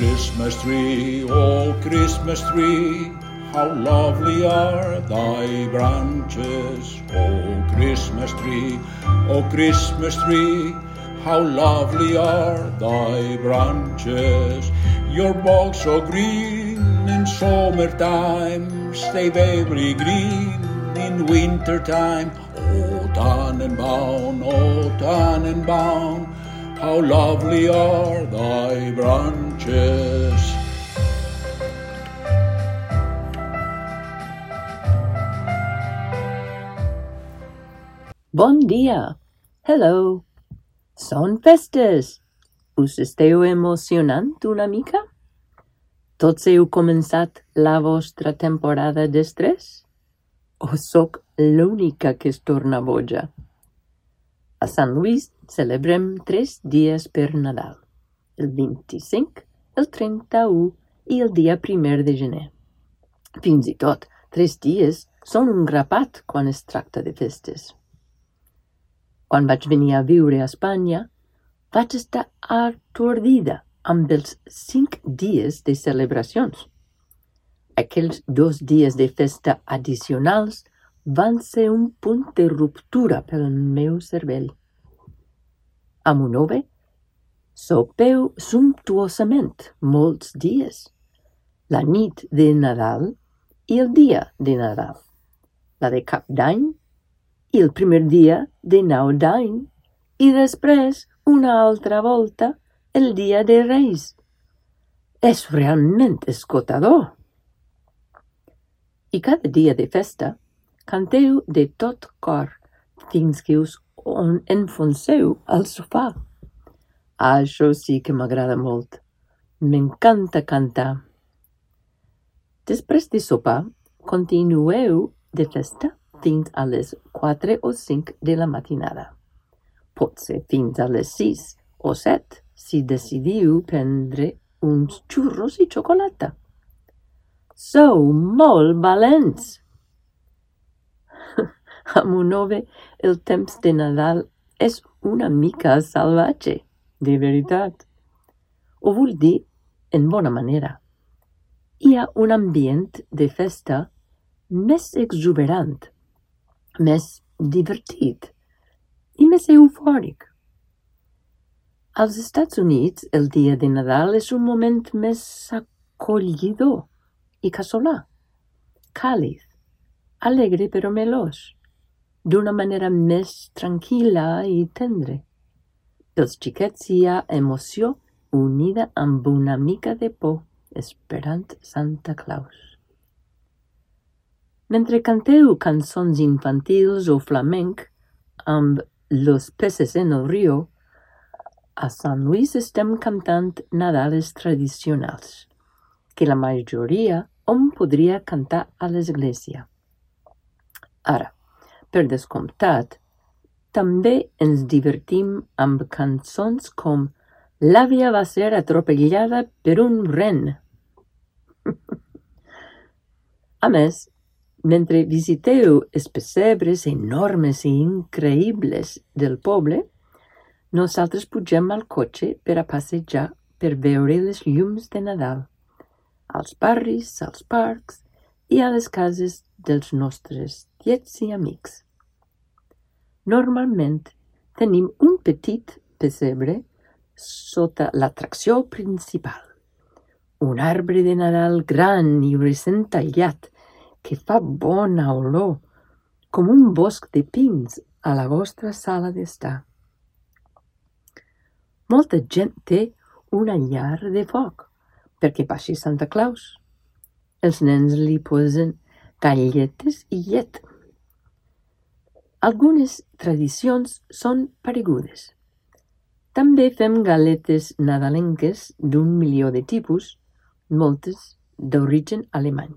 Christmas tree, oh Christmas tree, how lovely are thy branches, oh Christmas tree, oh Christmas tree, how lovely are thy branches. Your bogs so green in summer summertime, stay very green in winter wintertime. Oh Tannenbaum, oh Tannenbaum, how lovely are thy branches. Bon dia! Hello! Són festes! Us esteu emocionant una mica? Tots heu començat la vostra temporada d'estrès? O sóc l'única que es torna boja? A Sant Lluís celebrem tres dies per Nadal. El 25, el 31 i el dia primer de gener. Fins i tot, tres dies són un grapat quan es tracta de festes. Quan vaig venir a viure a Espanya, vaig estar atordida amb els cinc dies de celebracions. Aquells dos dies de festa addicionals van ser un punt de ruptura pel meu cervell. A Monove sopeu sumptuosament molts dies. La nit de Nadal i el dia de Nadal. La de Cap d'Any i el primer dia de Nou d'Any i després una altra volta el dia de Reis. És realment esgotador. I cada dia de festa canteu de tot cor fins que us on enfonseu al sofà. Això sí que m'agrada molt. M'encanta cantar. Després de sopar, continueu de festa fins a les 4 o 5 de la matinada. Pot ser fins a les 6 o 7 si decidiu prendre uns xurros i xocolata. Sou molt valents! A Monove el temps de Nadal és una mica salvatge, de veritat. Ho vull dir en bona manera. Hi ha un ambient de festa més exuberant, més divertit i més eufòric. Als Estats Units, el dia de Nadal és un moment més acollidor i casolà, càlid, alegre però melós, d'una manera més tranquil·la i tendre. Pels xiquets hi ha emoció unida amb una mica de por, esperant Santa Claus. Mentre canteu cançons infantils o flamenc amb Los peces en el río, a Sant Lluís estem cantant Nadales tradicionals, que la majoria hom podria cantar a l'església. Ara, per descomptat, també ens divertim amb cançons com L'àvia va ser atropellada per un ren. a més, mentre visiteu els pessebres enormes i increïbles del poble, nosaltres pugem al cotxe per a passejar per veure les llums de Nadal, als barris, als parcs i a les cases dels nostres tiets i amics. Normalment tenim un petit pessebre sota l'atracció principal. Un arbre de Nadal gran i recent tallat que fa bona olor, com un bosc de pins a la vostra sala d'estar. Molta gent té una llar de foc perquè passi Santa Claus. Els nens li posen galletes i llet. Algunes tradicions són paregudes. També fem galetes nadalenques d'un milió de tipus, moltes d'origen alemany.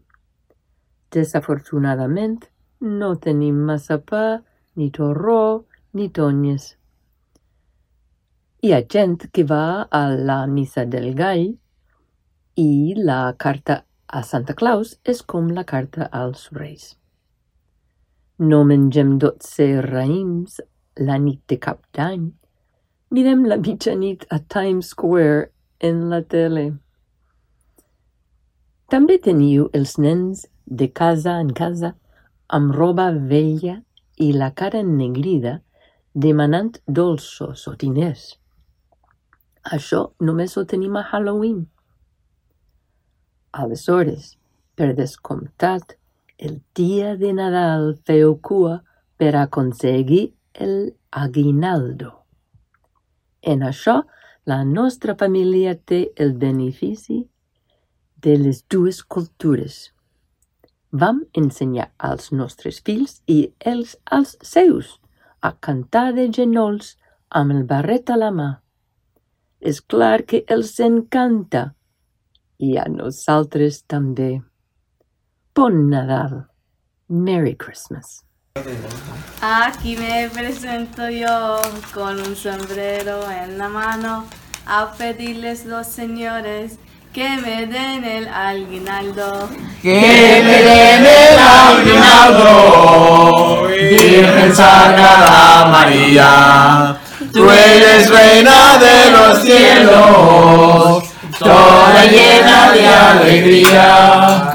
Desafortunadament, no tenim massa pa, ni torró, ni tonyes. Hi ha gent que va a la missa del gall i la carta a Santa Claus és com la carta als reis. No mengem dotze raïms la nit de cap d'any. Mirem la mitjanit a Times Square en la tele. També teniu els nens de casa en casa amb roba vella i la cara ennegrida demanant dolços o diners. Això només ho tenim a Halloween. Aleshores, per descomptat, el dia de Nadal feu cua per aconseguir el aguinaldo. En això, la nostra família té el benefici de les dues cultures. Vam ensenyar als nostres fills i els als seus a cantar de genolls amb el barret a la mà. És clar que els encanta i a nosaltres també. Bon Nadal. Merry Christmas. Aquí me presento yo con un sombrero en la mano a pedirles los señores que me den el aguinaldo. Que me den el aguinaldo, Virgen Sagrada María, tú eres reina de los cielos, toda llena de alegría.